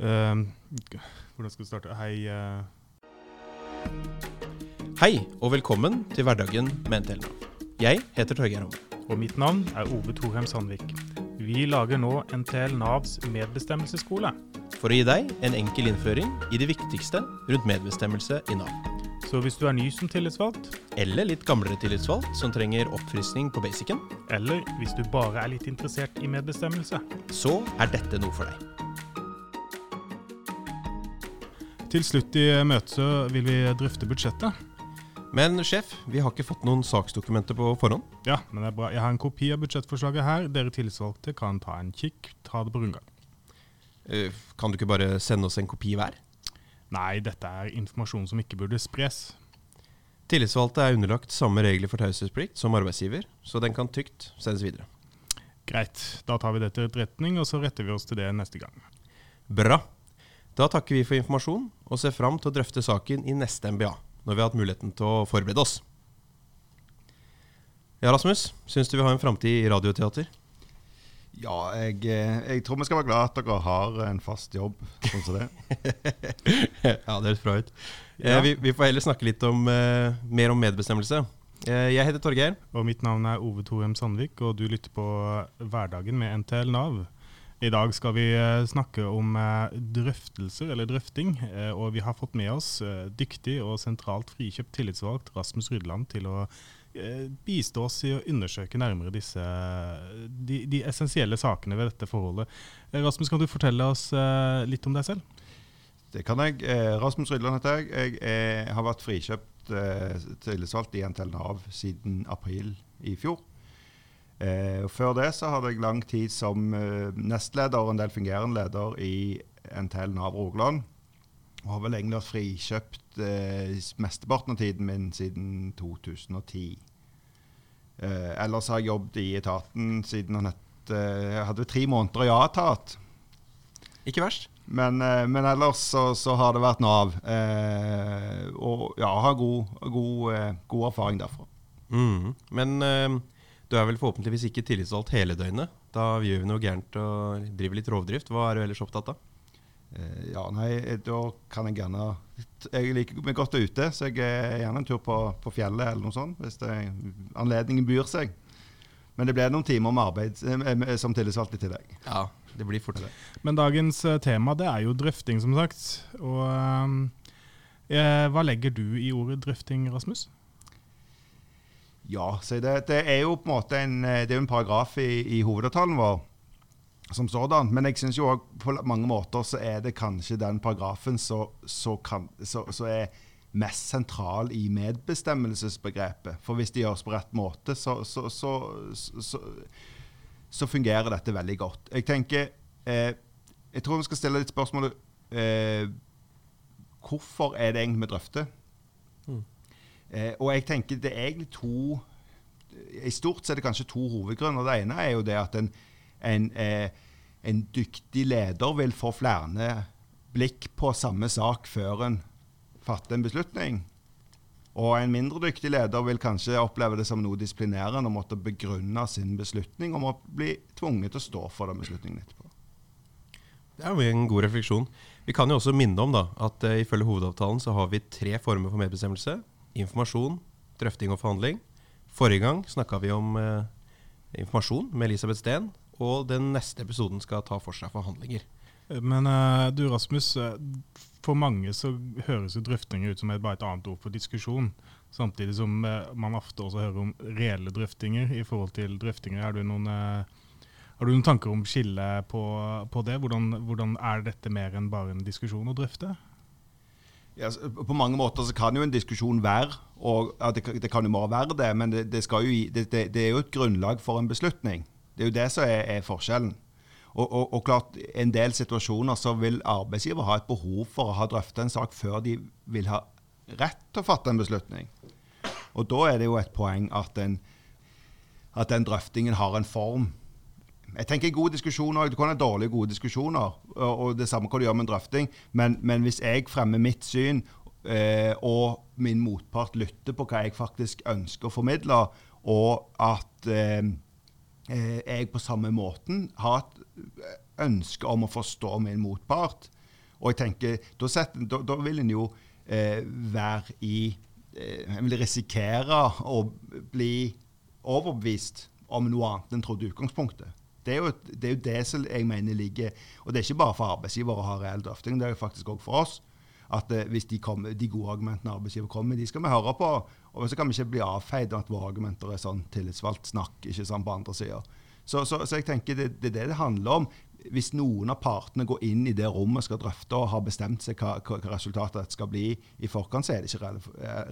Uh, hvordan skal vi starte? Hei. Uh... Hei, og velkommen til Hverdagen med NTL. Jeg heter Torgeir Homme. Og mitt navn er Ove Thorheim Sandvik. Vi lager nå NTL Navs medbestemmelsesskole. For å gi deg en enkel innføring i det viktigste rundt medbestemmelse i Nav. Så hvis du er ny som tillitsvalgt, eller litt gamlere tillitsvalgt som trenger oppfriskning på basicen, eller hvis du bare er litt interessert i medbestemmelse, så er dette noe for deg. Til slutt i møtet vil vi drøfte budsjettet. Men sjef, vi har ikke fått noen saksdokumenter på forhånd. Ja, men det er bra. Jeg har en kopi av budsjettforslaget her. Dere tillitsvalgte kan ta en kikk, ta det på rundgang. Uh, kan du ikke bare sende oss en kopi hver? Nei, dette er informasjon som ikke burde spres. Tillitsvalgte er underlagt samme regler for taushetsplikt som arbeidsgiver, så den kan trygt sendes videre. Greit, da tar vi det til etterretning, og så retter vi oss til det neste gang. Bra. Da takker vi for informasjon, og ser fram til å drøfte saken i neste MBA, når vi har hatt muligheten til å forberede oss. Ja, Rasmus, syns du vi har en framtid i radioteater? Ja, jeg, eh, jeg, tror vi skal være glad at dere har en fast jobb sånn som det. ja, det høres bra ut. Ja. Vi, vi, får heller snakke litt om, uh, mer om medbestemmelse. Uh, jeg heter Torgeir. Og mitt navn er Ove Thorheim Sandvik, og du lytter på Hverdagen med NTL Nav. I dag skal vi snakke om drøftelser, eller drøfting. Og vi har fått med oss dyktig og sentralt frikjøpt tillitsvalgt Rasmus Rydland til å Eh, bistå oss i å undersøke nærmere disse, de, de, essensielle sakene ved dette forholdet. Eh, Rasmus, kan du fortelle oss eh, litt om deg selv? Det kan jeg. Rasmus Rydland heter jeg. Jeg har vært frikjøpt eh, tillitsvalgt i NTL Nav siden april i fjor. Eh, før det så hadde jeg lang tid som eh, nestleder og en del fungerende leder i NTL Nav Rogaland. Og har vel egentlig vært frikjøpt eh, mesteparten av tiden min siden 2010. Eh, ellers har jeg jobbet i etaten siden han het eh, Jeg hadde tre måneder i A-etat. Ikke verst. Men, eh, men ellers så, så, har det vært Nav. Eh, og ja, har god, god, god erfaring derfra. Mm. Men du er vel forhåpentligvis ikke tillitsvalgt hele døgnet? Da gjør vi noe gærent og driver litt rovdrift. Hva er du ellers opptatt av? Eh, ja, nei, da kan jeg gjerne Jeg liker meg godt ute, så jeg er gjerne en tur på, på fjellet eller noe sånt, hvis det, anledningen byr seg. Men det ble noen timer med arbeid eh, som tillitsvalgt i tillegg. Ja, det blir fort det. Men dagens eh, tema det er jo drøfting, som sagt. Og eh, Hva legger du i ordet drøfting, Rasmus? Ja, så det, det, er jo på en måte en, det er en paragraf i, i hovedavtalen vår som sådan. Men jeg syns jo på mange måter så er det kanskje den paragrafen som er mest sentral i medbestemmelsesbegrepet. For hvis det gjøres på rett måte, så, så, så, så fungerer dette veldig godt. Jeg tenker eh, Jeg tror vi skal stille litt spørsmål eh, Hvorfor er det egentlig vi drøfter? Eh, og jeg tenker det er egentlig to I stort så er det kanskje to hovedgrunner. Det ene er jo det at en en, eh, en dyktig leder vil få flere blikk på samme sak før en fatter en beslutning. Og en mindre dyktig leder vil kanskje oppleve det som noe disiplinerende å måtte begrunne sin beslutning om å bli tvunget til å stå for den beslutningen etterpå. Det er jo en god refleksjon. Vi kan jo også minne om da, at uh, ifølge hovedavtalen så har vi tre former for medbestemmelse. Informasjon, drøfting og forhandling. Forrige gang snakka vi om eh, informasjon med Elisabeth Steen. Og den neste episoden skal ta for seg forhandlinger. Men eh, du Rasmus, eh, for mange så høres jo drøftinger ut som et, bare et annet ord for diskusjon. Samtidig som eh, man ofte også hører om reelle drøftinger i forhold til drøftinger. Har du noen, har du noen tanker om skillet på, på, det? Hvordan, hvordan, er dette mer enn bare en diskusjon å drøfte? Ja, på mange måter så kan jo en diskusjon være, og ja, det, det, kan jo bare være det, men det, det, jo, det er jo et grunnlag for en beslutning. Det er jo det som er, er forskjellen. Og, og, og, klart, en del situasjoner så vil arbeidsgiver ha et behov for å ha drøfta en sak før de vil ha rett til å fatte en beslutning. Og da er det jo et poeng at den, at den drøftingen har en form. Jeg tenker gode diskusjoner, Du kan ha dårlige gode diskusjoner, og, det samme hva du gjør med en drøfting. Men, men hvis jeg fremmer mitt syn, eh, og min motpart lytter på hva jeg faktisk ønsker å formidle, og at eh, eh, jeg på samme måten har et ønske om å forstå min motpart, Og jeg tenker, da, setter, da, da vil en jo eh, være i eh, En vil risikere å bli overbevist om noe annet enn trodde utgangspunktet. Det er, jo, det er jo det som jeg mener ligger Og det er ikke bare for arbeidsgiver å ha reell drøfting, det er faktisk òg for oss. At eh, hvis de, kommer, de, gode argumentene arbeidsgiver kommer med, de skal vi høre på. Og så kan vi ikke bli avfeid av at våre argumenter er sånn tillitsvalgt snakk ikke sant, på andre sida. Så, så, så, jeg tenker det, det er det det handler om hvis noen av partene går inn i det rommet og skal drøfte og har bestemt seg hva, hva resultatet skal bli i forkant, så er det ikke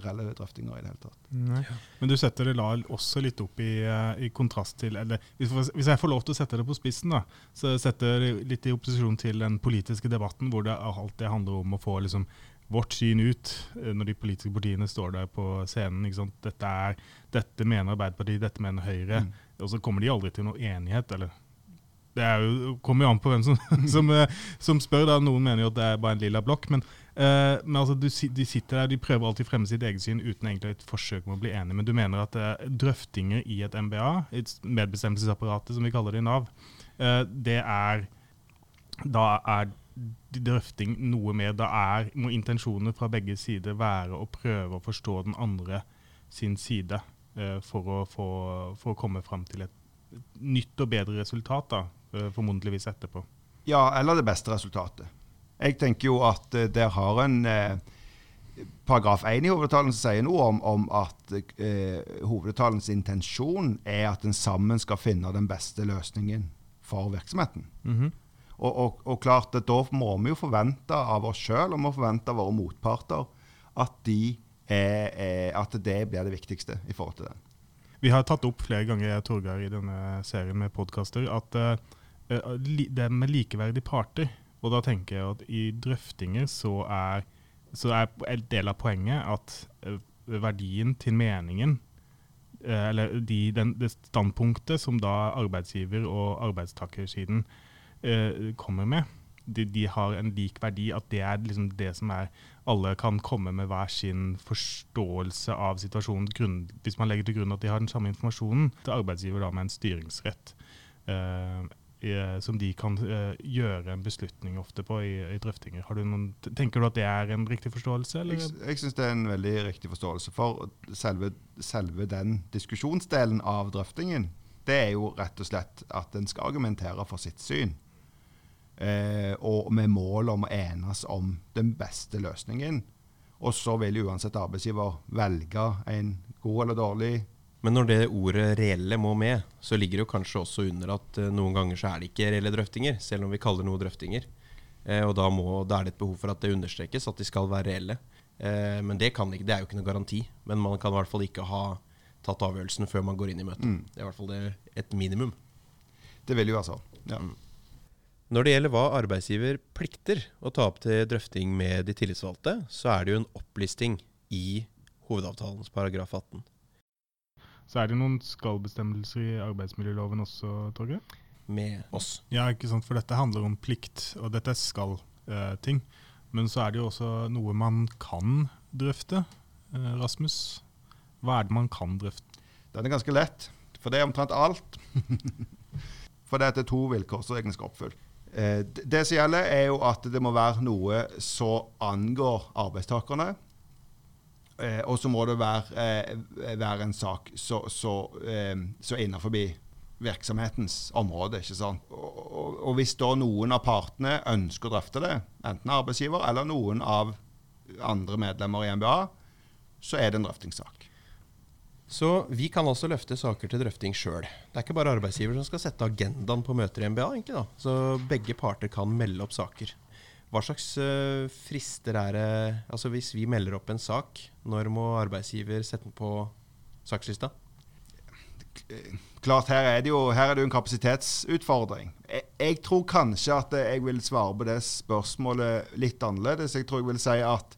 reelle, eh, drøftinger i det hele tatt. Nei. Men du setter det også litt opp i, eh, i kontrast til eller hvis, hvis, jeg får lov til å sette det på spissen, da, så setter det litt i opposisjon til den politiske debatten, hvor det det handler om å få liksom, vårt syn ut eh, når de politiske partiene står der på scenen. Dette, er, dette, mener Arbeiderpartiet, dette mener Høyre. Mm. Og så kommer de aldri til noen enighet. eller det jo, kommer jo an på hvem som, som, eh, som, spør. da, Noen mener jo at det er bare en lilla blokk. Men, uh, men altså, du, de sitter der, de prøver alltid å fremme sitt eget syn uten egentlig et forsøk med å bli enig. Men du mener at uh, drøftinger i et MBA, et medbestemmelsesapparatet som vi kaller det i Nav, uh, det er Da er drøfting noe mer Da er, må intensjonene fra begge sider være å prøve å forstå den andre sin side for å, for, for å komme fram til et nytt og bedre resultat, da, Eh, formodentligvis etterpå. Ja, eller det beste resultatet. Jeg tenker jo at uh, der har en uh, paragraf 1 i hovedavtalen sier noe om, om at eh, hovedavtalens intensjon er at en sammen skal finne den beste løsningen for virksomheten. Mm -hmm. og, og, og, klart at da må vi jo forvente av oss sjøl og må forvente av våre motparter at, de er, er, at det blir det viktigste i forhold til den. Vi har tatt opp flere ganger Torgeir, i denne serien med podkaster at Eh, det med likeverdige parter. Og da tenker jeg at i drøftinger så er, så er en del av poenget at eh, verdien til meningen eh, eller de, den, det standpunktet som da arbeidsgiver- og arbeidstakersiden eh, kommer med, de, de, har en lik verdi. At det er liksom det som er Alle kan komme med hver sin forståelse av situasjonen. Grunn, hvis man legger til grunn at de har den samme informasjonen til arbeidsgiver da med en styringsrett. Eh, som de kan uh, gjøre en beslutning ofte på i, i drøftinger. Du noen, tenker du at det er en riktig forståelse? Eller? Jeg, jeg syns det er en veldig riktig forståelse. For selve, selve, den diskusjonsdelen av drøftingen, det er jo rett og slett at en skal argumentere for sitt syn. Eh, og med mål om å enes om den beste løsningen. Og så vil uansett arbeidsgiver velge en god eller dårlig men når det ordet 'reelle' må med, så ligger det jo kanskje også under at uh, noen ganger så er det ikke reelle drøftinger, selv om vi kaller noe drøftinger. Uh, og da, må, da, er det et behov for at det understrekes at de skal være reelle. Uh, men det, kan ikke, det er jo ikke noe garanti. Men man kan i hvert fall ikke ha tatt avgjørelsen før man går inn i møtet. Mm. Det er i hvert fall det, et minimum. Det vil jo være sånn. Ja. Mm. Når det gjelder hva arbeidsgiver plikter å ta opp til drøfting med de tillitsvalgte, så er det jo en opplisting i hovedavtalens paragraf 18. Så er det noen skal-bestemmelser i arbeidsmiljøloven også, Torgeir? Med oss. Ja, ikke sant? for dette handler om plikt, og dette er skal-ting. Eh, Men så er det jo også noe man kan drøfte. Eh, Rasmus, hva er det man kan drøfte? Den er ganske lett, for det er omtrent alt. for det er to vilkår som egentlig skal oppfylle. Eh, det som gjelder, er jo at det må være noe som angår arbeidstakerne. Eh, og så må det være, eh, være en sak så, så, eh, så innenfor virksomhetens område. ikke sant? Og, og, hvis da noen av partene ønsker å drøfte det, enten arbeidsgiver eller noen av andre medlemmer i MBA, så er det en drøftingssak. Så vi kan altså løfte saker til drøfting sjøl. Det er ikke bare arbeidsgiver som skal sette agendaen på møter i MBA. egentlig da. Så begge parter kan melde opp saker. Hva slags uh, frister er det Altså Hvis vi melder opp en sak, når må arbeidsgiver sette den på sakslista? Klart, her er det jo, her er det jo en kapasitetsutfordring. Jeg, jeg, tror kanskje at jeg vil svare på det spørsmålet litt annerledes. Jeg tror jeg vil si at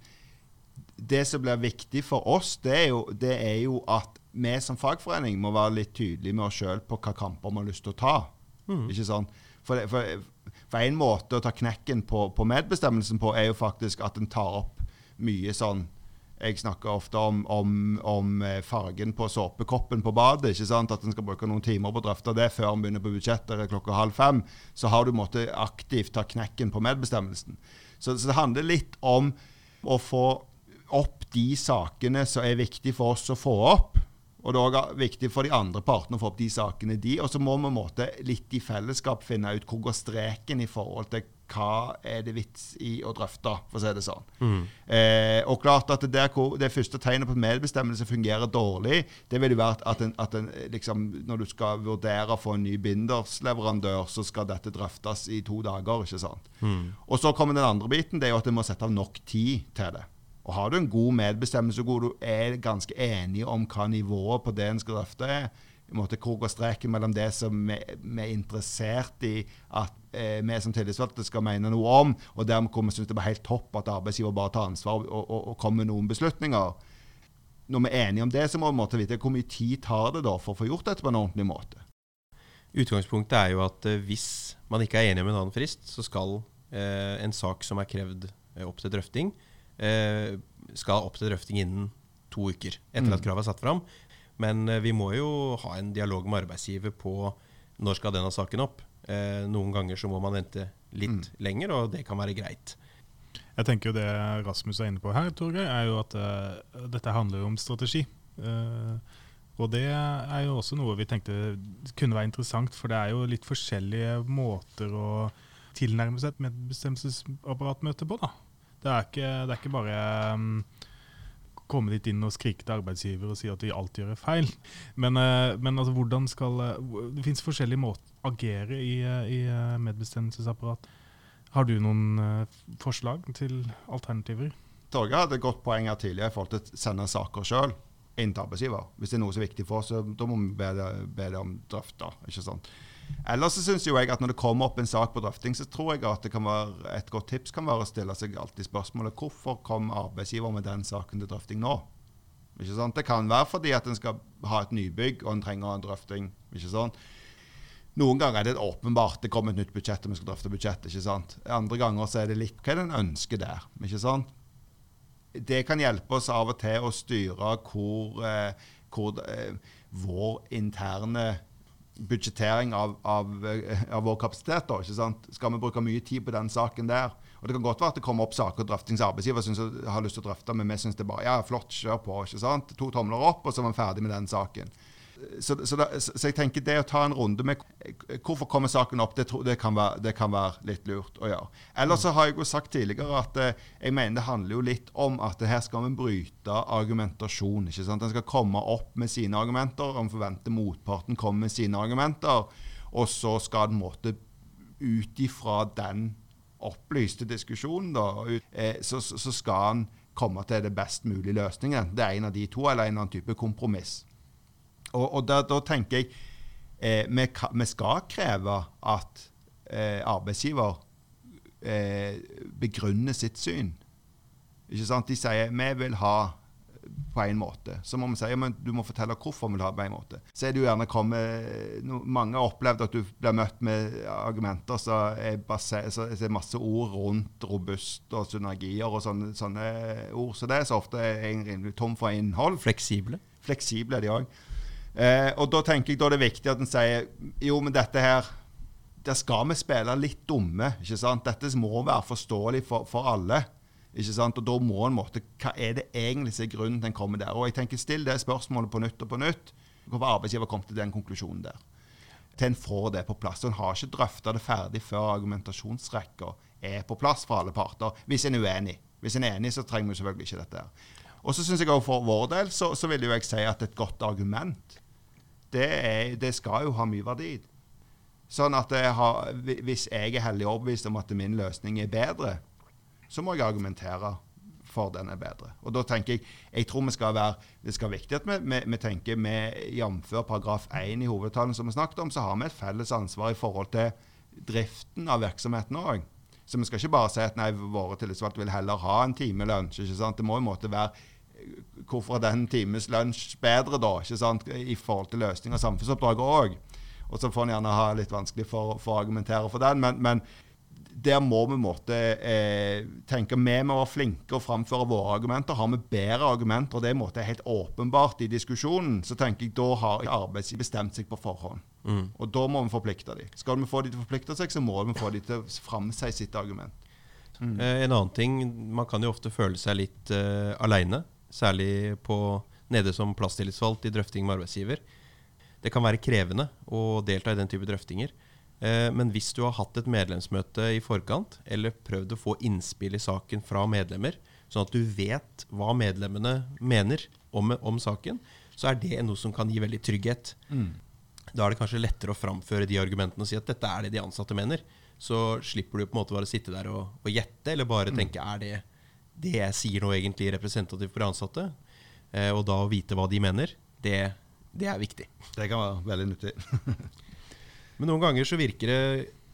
det som blir viktig for oss, det er jo, det er jo at vi som fagforening må være litt tydelige med oss sjøl på hva kamper vi har lyst til å ta. Mm. Ikke sant? For, for, for en måte å ta knekken på, på, medbestemmelsen på, er jo faktisk at en tar opp mye sånn Jeg snakker ofte om, om, om eh, fargen på såpekoppen på badet. ikke sant? At en skal bruke noen timer på å drøfte det før en begynner på budsjettet klokka halv fem. Så har du måttet aktivt ta knekken på medbestemmelsen. Så, så det handler litt om å få opp de sakene som er viktige for oss å få opp. Og det er også viktig for de andre partene å få opp de sakene de. Og så må vi måte, litt i fellesskap finne ut hvor går streken i forhold til hva er det vits i å drøfte, for å si det sånn. Mm. Eh, og klart at det, det første tegnet på at medbestemmelse fungerer dårlig, det vil jo være at, en, at en, liksom, når du skal vurdere å få en ny bindersleverandør, så skal dette drøftes i to dager. ikke sant? Mm. Og så kommer den andre biten, det er jo at en må sette av nok tid til det. Og Har du en god medbestemmelse, hvor du er ganske enig om hva nivået på det en skal drøfte er, måte, hvor går streken mellom det som vi, er interessert i at eh, vi som tillitsvalgte skal mene noe om, og dermed hvor vi syns det er helt topp at arbeidsgiver bare tar ansvar og, og, og kommer med noen beslutninger. Når vi er enige om det, så må vi måtte vite hvor mye tid tar det da for å få gjort dette på en ordentlig måte. Utgangspunktet er jo at eh, hvis man ikke er enig om en annen frist, så skal eh, en sak som er krevd eh, opp til drøfting, skal opp til drøfting innen to uker etter at mm. kravet er satt fram. Men eh, vi må jo ha en dialog med arbeidsgiver på når skal denne saken opp. Eh, noen ganger så må man vente litt mm. lenger, og det kan være greit. Jeg tenker jo Det Rasmus er inne på her, Torgeir, er jo at uh, dette handler om strategi. Uh, og det er jo også noe vi tenkte kunne være interessant, for det er jo litt forskjellige måter å tilnærme seg et medbestemmelsesapparatmøte på. da. Det er ikke, det er ikke bare um, komme dit inn og skrike til arbeidsgiver og si at de alltid gjør feil. Men, uh, men altså, hvordan skal uh, Det finnes forskjellige måter å agere i, uh, i medbestemmelsesapparat. Har du noen forslag til alternativer? Torgeir hadde et godt poeng her tidligere i forhold til å sende saker sjøl inn til arbeidsgiver. Hvis det er noe som er viktig for oss, så da må vi be be det om drøfta. ikke sant? Ellers så syns jeg at når det kommer opp en sak på drøfting, så tror jeg at være et godt tips kan være å stille seg alltid spørsmålet hvorfor kom arbeidsgiver med den saken til drøfting nå? Ikke sant? Det kan være fordi at en skal ha et nybygg og en trenger en drøfting. ikke sant? Noen ganger er det åpenbart det kommer et nytt budsjett og vi skal drøfte sant? Andre ganger så er det litt hva en ønsker der. ikke sant? Det kan hjelpe oss av og til å styre hvor, eh, hvor eh, vår interne budsjettering av, av, av, vår kapasitet. Da, ikke sant? Skal vi bruke mye tid på den saken der? Og Det kan godt være at det kommer opp saker og drøftings arbeidsgiver synes har lyst til å drøfte, men vi syns det bare ja, flott, kjør på. ikke sant? To tomler opp, og så er man ferdig med den saken. Så, så, da, så, jeg tenker det å ta en runde med hvorfor kommer saken opp, det, det, kan, være, det kan, være, litt lurt å gjøre. Eller så har jeg jo sagt tidligere at eh, jeg mener det handler jo litt om at her skal vi bryte argumentasjon. ikke sant? En skal komme opp med sine argumenter, og forventer motparten kommer med sine argumenter. Og så skal en måte ut ifra den opplyste diskusjonen, da, eh, så, så skal en komme til det best mulige løsningen. Det er en av de to, eller en annen type kompromiss. Og, og da, da, tenker jeg eh, vi, vi, skal kreve at eh, arbeidsgiver eh, begrunner sitt syn. Ikke sant? De sier vi vil ha på en måte. Så må vi si men du må fortelle hvorfor vi vil ha på en måte. Så er det jo gjerne kommet, no, Mange har opplevd at du blir møtt med argumenter som er, baser, så er masse ord rundt robust og synergier og sånne, sånne ord. Så det er så ofte er rimelig tom for innhold. Fleksible? Fleksible er de òg. Eh, og da tenker jeg da det er viktig at en sier jo, men dette her Der skal vi spille litt dumme. ikke sant? Dette må være forståelig for, for alle. ikke sant? Og da må en måte, Hva er det egentlig som er grunnen til en kommer der? Og jeg tenker Still det spørsmålet på nytt og på nytt. Hvorfor arbeidsgiver kom til den konklusjonen der? Til en får det på plass. Og en har ikke drøfta det ferdig før argumentasjonsrekka er på plass for alle parter, hvis en er uenig. Hvis en er enig, så trenger vi selvfølgelig ikke dette. her. Og så synes jeg også For vår del så, så vil jeg si at et godt argument det, er, det skal jo ha mye verdi. Sånn at jeg har, hvis jeg er hellig overbevist om at min løsning er bedre, så må jeg argumentere for den er bedre. Og da tenker Jeg jeg tror vi skal være, det skal være viktig at vi, vi, vi tenker med jf. paragraf 1 i hovedtalen som vi snakket om, så har vi et felles ansvar i forhold til driften av virksomheten òg. Så vi skal ikke bare si at nei, våre tillitsvalgte vil heller ha en time lunsj. Det må i en måte være hvorfor er den times lunsj bedre, da, ikke sant, i forhold til løsning av samfunnsoppdraget òg. Og så får en gjerne ha litt vanskelig for, for, å argumentere for den. Men, men der må vi måtte eh, tenke vi må være flinke og framføre våre argumenter. Har vi bedre argumenter, og det måte er helt åpenbart i diskusjonen, så tenker jeg da har arbeidsgiver bestemt seg på forhånd. Mm. Og da må vi forplikte dem. Skal vi få dem til å forplikte seg, så må vi få dem til å framsi sitt argument. Mm. Eh, en annen ting, man kan jo ofte føle seg litt uh, aleine, særlig på, nede som plasstillitsvalgt i drøfting med arbeidsgiver. Det kan være krevende å delta i den type drøftinger. Eh, men hvis du har hatt et medlemsmøte i forkant, eller prøvd å få innspill i saken fra medlemmer, sånn at du vet hva medlemmene mener om, om saken, så er det noe som kan gi veldig trygghet. Mm. Da er det kanskje lettere å framføre de argumentene og si at dette er det de ansatte mener. Så slipper du på en måte bare å sitte der og, og gjette, eller bare mm. tenke er det det jeg sier nå egentlig representativt for ansatte? Eh, og da å vite hva de mener, det, det er viktig. Det kan være veldig nyttig. Men noen ganger så virker det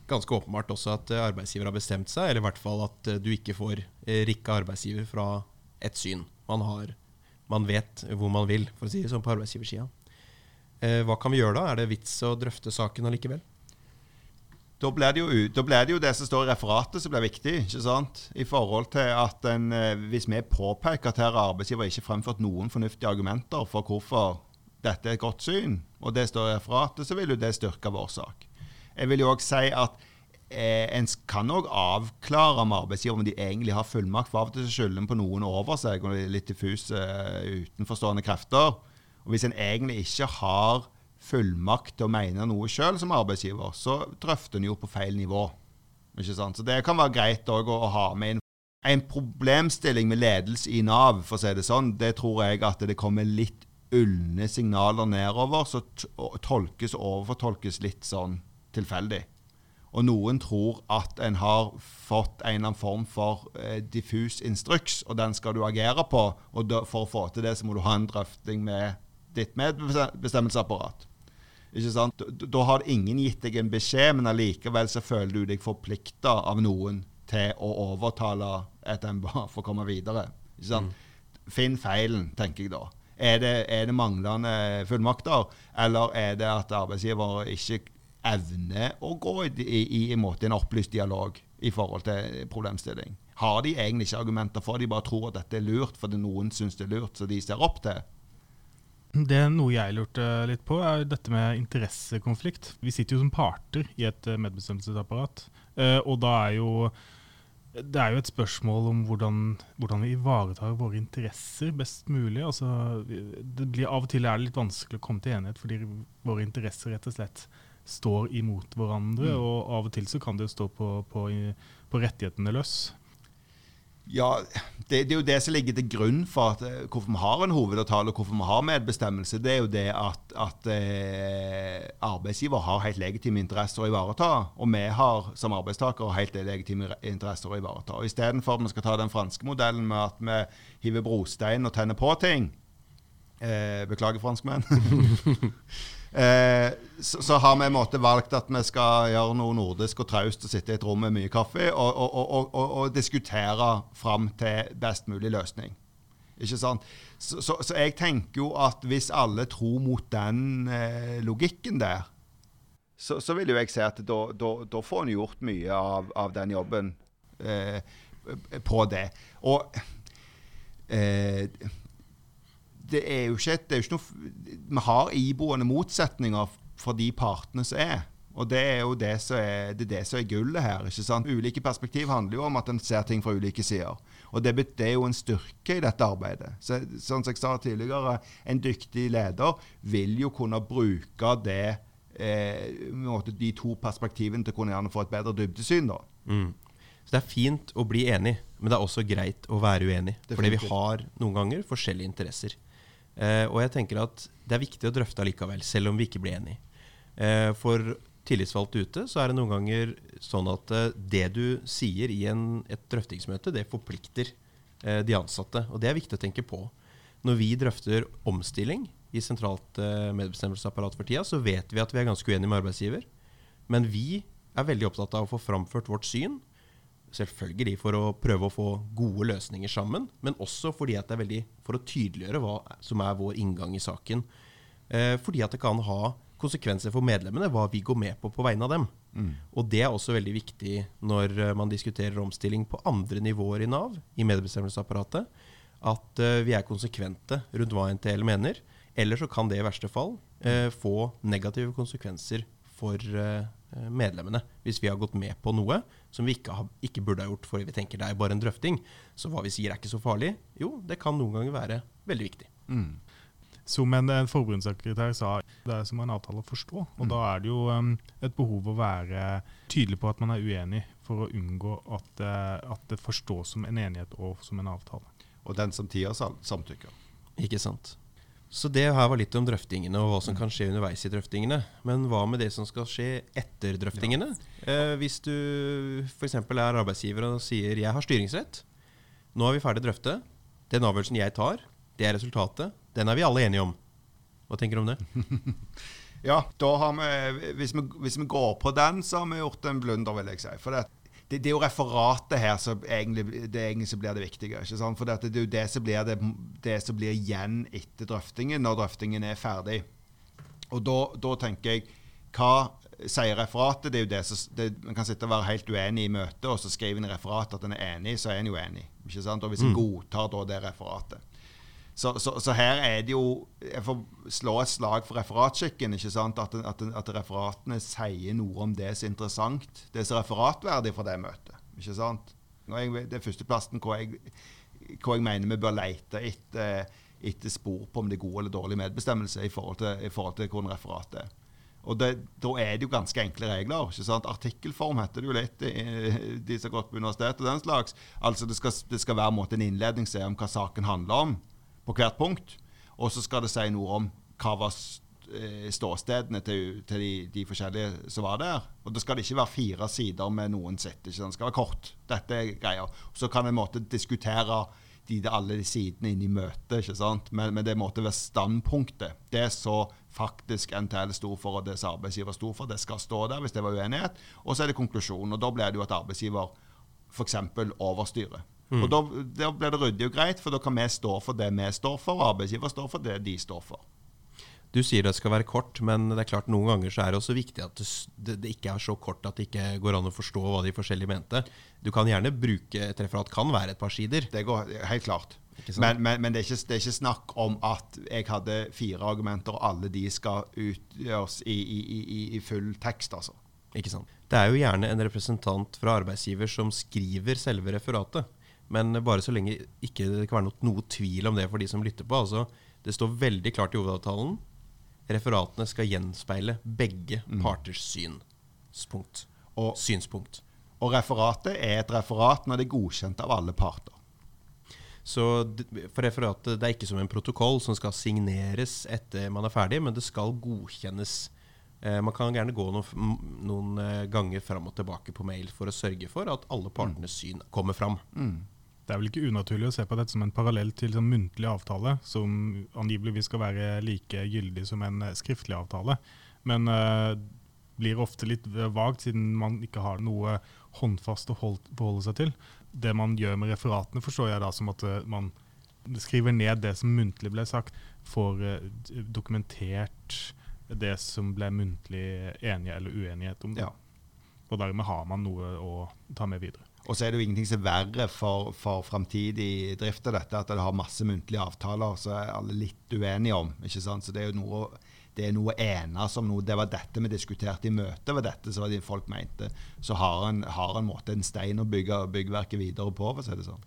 ganske åpenbart også at eh, arbeidsgiver har bestemt seg, eller i hvert fall at eh, du ikke får rikka arbeidsgiver fra et syn. Man, har, man vet hvor man vil, for å si det sånn på arbeidsgiversida. Hva kan vi gjøre da? Er det vits å drøfte saken allikevel? Da blir, det det jo det som står i referatet som blir viktig. ikke sant? I forhold til at en, Hvis vi påpeker at her arbeidsgiver ikke fremført noen fornuftige argumenter for hvorfor dette er et godt syn, og det står i referatet, så vil jo det styrke vår sak. Jeg vil jo òg si at eh, en kan òg avklare med arbeidsgiver om de egentlig har fullmakt. For av og til skylder en på noen over seg, og litt diffuse uh, utenforstående krefter. Og Hvis en egentlig ikke har fullmakt til å mene noe sjøl som arbeidsgiver, så drøfter en jo på feil nivå. Ikke sant? Så Det kan være greit å, å ha med inn. En problemstilling med ledelse i Nav, for å si det sånn, det tror jeg at det kommer litt ulne signaler nedover så tolkes og overfortolkes litt sånn tilfeldig. Og noen tror at en har fått en eller annen form for eh, diffus instruks, og den skal du agere på. Og for å få til det, så må du ha en drøfting med ditt medbestemmelsesapparat. Ikke sant? Da, har ingen gitt deg en beskjed, men allikevel så føler du deg forplikta av noen til å overtale et MBA for å komme videre. Ikke sant? Mm. Finn feilen, tenker jeg da. Er det, er det manglende fullmakter, eller er det at arbeidsgiver ikke evner å gå i, i, i en, måte, en opplyst dialog i forhold til problemstilling? Har de egentlig ikke argumenter for det, de bare tror at dette er lurt fordi noen syns det er lurt, så de ser opp til? Det er noe jeg lurte litt på, er dette med interessekonflikt. Vi sitter jo som parter i et medbestemmelsesapparat. Eh, og da er jo det er jo et spørsmål om hvordan, hvordan, vi ivaretar våre interesser best mulig. Altså, det blir Av og til er det litt vanskelig å komme til enighet fordi våre interesser rett og slett står imot hverandre. Mm. Og av og til så kan det jo stå på, på, på rettighetene løs. Ja, det, det, er jo det som ligger til grunn for at, eh, hvorfor vi har en hovedavtale og hvorfor vi har medbestemmelse. Det er jo det at, at eh, arbeidsgiver har helt legitime interesser å ivareta. Og vi har som arbeidstakere helt legitime interesser å ivareta. Og Istedenfor at vi skal ta den franske modellen med at vi hiver brostein og tenner på ting eh, Beklager, franskmenn. Eh, så, så, har vi en måte valgt at vi skal gjøre noe nordisk og traust og sitte i et rom med mye kaffe og, og, og, og diskutere fram til best mulig løsning. Ikke sant? Så, så, så, jeg tenker jo at hvis alle tror mot den eh, logikken der, så, så, vil jo jeg si at da, da, da får en gjort mye av, av den jobben eh, på det. Og eh, det er jo ikke, det er ikke noe Vi har iboende motsetninger for de partene som er. Og det er jo det som er, det er, det som er gullet her. ikke sant? Ulike perspektiv handler jo om at en ser ting fra ulike sider. Og det, det er jo en styrke i dette arbeidet. Så, sånn som jeg sa tidligere, en dyktig leder vil jo kunne bruke det, eh, de to perspektivene til å kunne gjerne få et bedre dybdesyn. da. Mm. Så det er fint å bli enig, men det er også greit å være uenig. Fordi vi har noen ganger forskjellige interesser. Eh, og jeg tenker at det er viktig å drøfte allikevel, selv om vi ikke blir enige. Eh, for tillitsvalgte ute så er det noen ganger sånn at eh, det du sier i en, et drøftingsmøte, det forplikter eh, de ansatte. Og det er viktig å tenke på. Når vi drøfter omstilling i sentralt eh, medbestemmelsesapparat for tida, så vet vi at vi er ganske uenige med arbeidsgiver. Men vi er veldig opptatt av å få framført vårt syn Selvfølgelig for å prøve å få gode løsninger sammen, men også fordi at det er veldig for å tydeliggjøre hva som er vår inngang i saken. Eh, fordi at det kan ha konsekvenser for medlemmene hva vi går med på på vegne av dem. Mm. Og det er også veldig viktig når eh, man diskuterer omstilling på andre nivåer i Nav, i medbestemmelsesapparatet, at eh, vi er konsekvente rundt hva NTL mener. Eller så kan det i verste fall eh, få negative konsekvenser for eh, medlemmene. Hvis vi har gått med på noe som vi ikke, har, ikke burde ha gjort fordi vi tenker det er bare en drøfting. Så hva vi sier er ikke så farlig. Jo, det kan noen ganger være veldig viktig. Mm. Som en, en forbundssekretær sa, det er som en avtale å forstå. Og Mm. da er det jo um, et behov å være tydelig på at man er uenig, for å unngå at, eh, at det forstås som en enighet og som en avtale. Og den som tier, samtykker. Ikke sant. Så det her var litt om drøftingene og hva som kan skje underveis i drøftingene. Men hva med det som skal skje etter drøftingene? Eh, hvis du f.eks. er arbeidsgiver og sier 'jeg har styringsrett', nå er vi ferdig drøfte, den avgjørelsen jeg tar, det er resultatet, den er vi alle enige om. Hva tenker du om det? Ja, vi hvis, vi hvis vi går på den, så har vi gjort en blunder, vil jeg si. For det, det, det er jo referatet her som egentlig, det egentlig som blir det viktige. ikke sant? For det, det er jo det som blir, det, det som blir igjen etter drøftingen, når drøftingen er ferdig. Og da, da tenker jeg Hva sier referatet? Det er jo det som Man kan sitte og være helt uenig i møtet, og så skriver en i referatet at en er enig, så er en jo enig. ikke sant? Og hvis en godtar da det referatet. Så, så, så her er det jo Jeg får slå et slag for referatskikken. ikke sant? At, at, at referatene sier noe om det som er interessant. Det som er referatverdig fra det møtet. ikke sant? Jeg, det er førsteplassen hvor jeg, hvor jeg mener vi bør lete etter, etter spor på om det er god eller dårlig medbestemmelse i forhold til, i forhold til hvordan referatet er. Og det, Da er det jo ganske enkle regler. ikke sant? Artikkelform heter det jo litt, de som har gått på universitet og den slags. Altså Det skal, det skal være en innledning se om hva saken handler om på hvert punkt. Og så skal det si noe om hva var eh, ståstedene til, til de, de forskjellige som var der. Og da skal det ikke være fire sider med noen sitt. ikke? Det skal være kort. Dette er greia. Så kan en måte diskutere de, alle de sidene inn i møtet. ikke sant? Men, men det måtte være standpunktet. Det så faktisk NTL sto for, og det som arbeidsgiver sto for, det skal stå der hvis det var uenighet. Og så er det konklusjonen. Og da blir det jo at arbeidsgiver f.eks. overstyrer. Og da, da blir det ryddig og greit, for da kan vi stå for det vi står for, og arbeidsgiver står for det de står for. Du sier det skal være kort, men det er klart noen ganger så er det også viktig at det, det, ikke er så kort at det ikke går an å forstå hva de forskjellige mente. Du kan gjerne bruke et referat, kan være et par sider. Det går helt klart. Men, men, men det, er ikke, det er ikke snakk om at jeg hadde fire argumenter, og alle de skal utgjøres i, i, i, i- i full tekst, altså. Ikke sant? Det er jo gjerne en representant fra arbeidsgiver som skriver selve referatet. Men bare så lenge ikke det kan være noe, noe tvil om det for de som lytter på. Altså, det står veldig klart i hovedavtalen. Referatene skal gjenspeile begge parters synspunkt. Og, synspunkt. og referatet er et referat når det er godkjent av alle parter. Så for referatet, det er ikke som en protokoll som skal signeres etter man er ferdig, men det skal godkjennes. Eh, man kan gjerne gå noen, noen eh, ganger fram og tilbake på mail for å sørge for at alle partenes syn kommer fram. Det er vel ikke unaturlig å se på dette som en parallell til en muntlig avtale, som angiveligvis skal være like gyldig som en eh, skriftlig avtale. Men uh, blir ofte litt vagt, siden man ikke har noe håndfast å forholde seg til. Det man gjør med referatene, forstår jeg da som at eh, man skriver ned det som muntlig ble sagt, får dokumentert det som ble muntlig enige eller uenighet om. det. Ja. Og dermed har man noe å ta med videre. Og så er det jo ingenting som er verre for, for framtidig drift av dette, at det har masse muntlige avtaler så er alle litt uenige om. ikke sant? Så det er jo noe det er noe enes om noe. Det var dette vi diskuterte i møtet, det var dette som folk mente. Så har en, har en måte en stein å bygge byggverket videre på, for å si det sånn.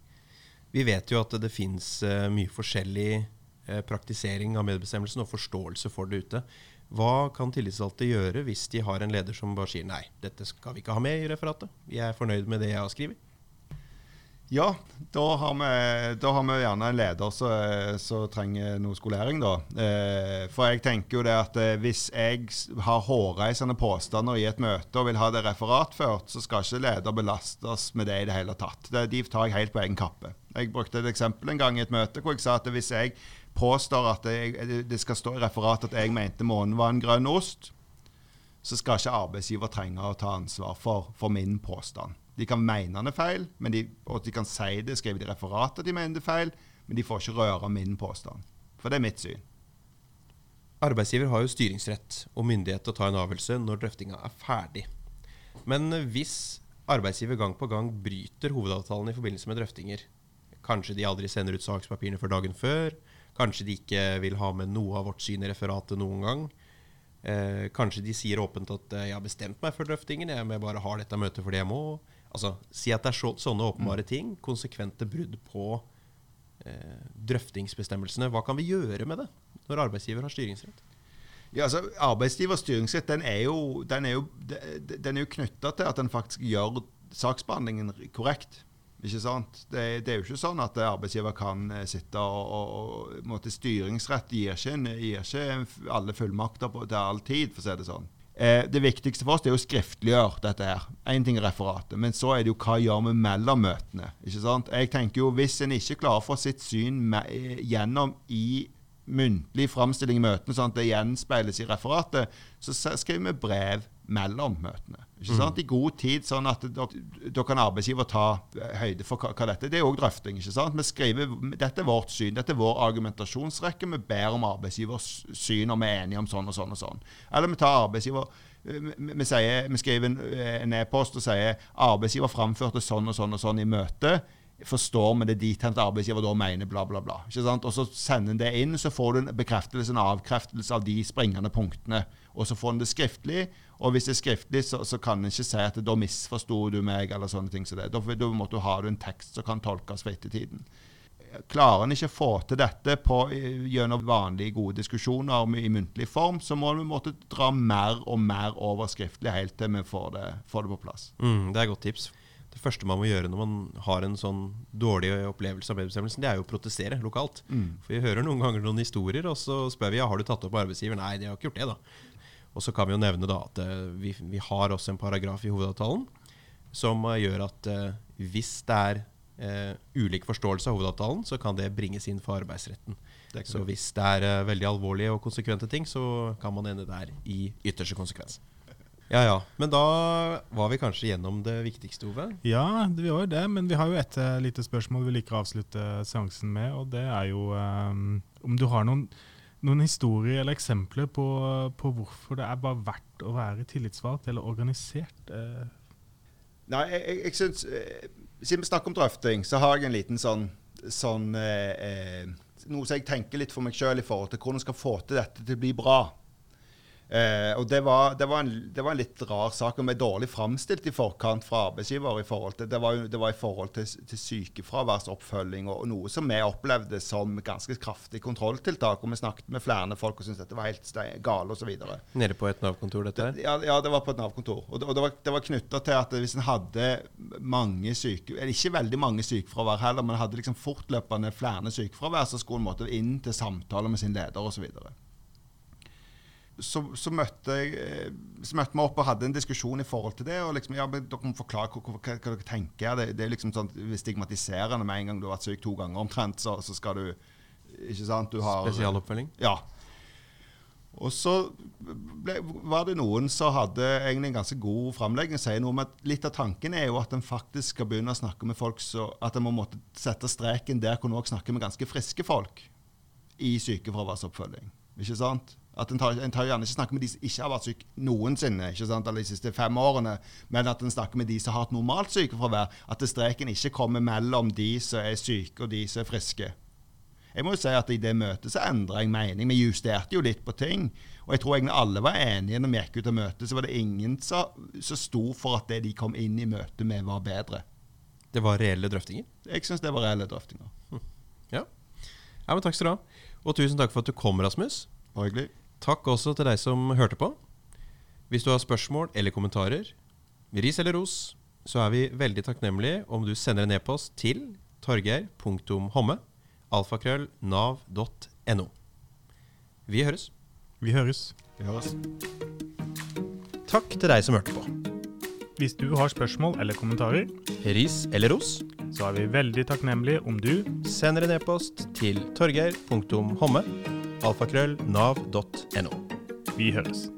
Vi vet jo at det fins mye forskjellig eh, praktisering av medbestemmelsen og forståelse for det ute. Hva kan tillitsvalgte gjøre hvis de har en leder som bare sier nei, dette skal vi ikke ha med i referatet? Jeg er fornøyd med det jeg har skrevet. Ja, da har vi, da har vi gjerne en leder som som trenger noe skolering, da. Eh, for jeg tenker jo det at eh, hvis jeg har hårreisende påstander i et møte og vil ha det referatført, så skal ikke leder belastes med det i det hele tatt. De tar jeg helt på egen kappe. Jeg brukte et eksempel en gang i et møte hvor jeg sa at hvis jeg påstår at jeg, det- skal stå i referatet at jeg mente månen var en grønn ost, så skal ikke arbeidsgiver trenge å ta ansvar for, for min påstand. De kan mene den er feil, de, og de kan si det, skrive det i referatet at de mener det er feil, men de får ikke røre min påstand. For det er mitt syn. Arbeidsgiver har jo styringsrett og myndighet til å ta en avgjørelse når drøftinga er ferdig. Men hvis arbeidsgiver gang på gang bryter hovedavtalen i forbindelse med drøftinger, kanskje de aldri sender ut sakspapirene før dagen før, kanskje de ikke vil ha med noe av vårt syn i referatet noen gang, eh, kanskje de sier åpent at eh, 'jeg har bestemt meg for drøftingen, jeg bare har dette møtet fordi jeg må'. Altså, Si at det er så, sånne åpenbare ting, konsekvente brudd på eh, drøftingsbestemmelsene. Hva kan vi gjøre med det når arbeidsgiver har styringsrett? Ja, altså Arbeidsgivers styringsrett den er jo, den er jo, den er jo knytta til at den faktisk gjør saksbehandlingen korrekt. Ikke sant? Det, det, er jo ikke sånn at arbeidsgiver kan eh, sitte og, og, og Styringsrett gir ikke, gir ikke alle fullmakter på, til all tid, for å si det sånn. Eh, det viktigste for oss er å skriftliggjøre dette her. Én ting er referatet, men så er det jo hva gjør vi mellom møtene. ikke sant? Jeg tenker jo Hvis en ikke klarer å få sitt syn med, eh, gjennom i muntlig framstilling i møtene, sånn at det gjenspeiles i referatet, så skriver vi brev mellom møtene. Ikke sant? Mm. I god tid, sånn at da kan arbeidsgiver ta eh, høyde for hva, hva dette. Det er òg drøfting. ikke sant? Vi skriver, Dette er vårt syn, dette er vår argumentasjonsrekke. Vi ber om arbeidsgivers syn, og vi er enige om sånn og sånn og sånn. Eller vi tar arbeidsgiver vi, vi, sier, vi skriver en e-post og sier arbeidsgiver framførte sånn og sånn og sånn i møtet forstår vi det dit hen at arbeidsgiver da mener bla, bla, bla. Ikke sant? Og så sender en det inn, så får du en bekreftelse, en avkreftelse av de springende punktene. Og så får en det skriftlig, og hvis det er skriftlig, så, så kan en ikke si at da misforsto du meg, eller sånne ting som det. Da, da måtte du ha en tekst som kan tolkes for ettertiden. Klarer en ikke å få til dette på, gjennom vanlige, gode diskusjoner i muntlig form, så må vi måtte dra mer og mer over skriftlig helt til vi får det, får det på plass. Mm, det er et godt tips det første man må gjøre når man har en sånn dårlig opplevelse av medbestemmelsen, det er jo å protestere lokalt. Mm. For vi hører noen ganger noen historier, og så spør vi ja, har du tatt opp arbeidsgiver. Nei, de har ikke gjort det, da. Og så kan vi jo nevne da at uh, vi, vi, har også en paragraf i hovedavtalen som uh, gjør at uh, hvis det er ulik forståelse av hovedavtalen, så kan det bringes inn for arbeidsretten. Så hvis det er veldig alvorlige og konsekvente ting, så kan man ende der i ytterste konsekvens. Ja, ja. Men da var vi kanskje gjennom det viktigste, Ove? Ja, vi var jo det. Men vi har jo et uh, lite spørsmål vi liker å avslutte seansen med. Og det er jo um, om du har noen, noen historier eller eksempler på, på, hvorfor det er bare verdt å være tillitsvalgt eller organisert? Uh. Nei, jeg, jeg, jeg syns Siden vi snakker om drøfting, så har jeg en liten sånn, sånn eh, Noe som jeg tenker litt for meg sjøl i forhold til hvordan skal få til dette til å bli bra. Eh, og det var, det, var en, det var, en, litt rar sak, og vi er dårlig framstilt i forkant fra arbeidsgiver. i forhold til, Det var, det var i forhold til, til sykefraværsoppfølging og, og, noe som vi opplevde som ganske kraftig kontrolltiltak. og Vi snakket med flere folk og syntes dette var helt gale osv. Nede på et Nav-kontor, dette her? Ja, ja, det var på et Nav-kontor. Og, og, det var, det var knytta til at hvis en hadde mange syke, eller ikke veldig mange sykefravær heller, men hadde liksom fortløpende flere sykefravær, så skulle en måtte inn til samtaler med sin leder osv så, så, møtte jeg eh, så møtte vi opp og hadde en diskusjon i forhold til det. og liksom, ja, men Dere må forklare hva, hva, hva dere tenker. Det, det er liksom sånn stigmatiserende med en gang du har vært syk to ganger omtrent. Så, så skal du ikke sant, du har, Spesialoppfølging? Ja. Og så ble, var det noen som hadde egentlig en ganske god framlegging. Sier noe om at Litt av tanken er jo at en faktisk skal begynne å snakke med folk så at en må måtte sette streken der hvor en òg snakker med ganske friske folk i sykefraværsoppfølging. Ikke sant? At En tar, en tar gjerne ikke snakker med de som ikke har vært syke noensinne, ikke sant, eller de siste fem årene, men at en snakker med de som har hatt normalt sykefravær. At streken ikke kommer mellom de som er syke og de som er friske. Jeg må jo si at I det møtet så endra jeg mening. Vi justerte jo litt på ting. Og jeg tror egentlig alle var enige når vi gikk ut av møtet. Så var det ingen som sto for at det de kom inn i møtet med, var bedre. Det var reelle drøftinger? Jeg syns det var reelle drøftinger. Hm. Ja. ja, men Takk skal du ha. Og tusen takk for at du kom, Rasmus. Hyggelig. Takk også til deg som hørte på. Hvis du har spørsmål eller kommentarer, ris eller ros, så er vi veldig takknemlige om du sender en e-post til torgeir.homme, alfakrøll.nav.no. Vi høres. Vi høres. Vi høres. Takk til deg som hørte på. Hvis du har spørsmål eller kommentarer, ris eller ros, så er vi veldig takknemlige om du sender en e-post til torgeir.homme alfakrøll nav.no. Vi høres.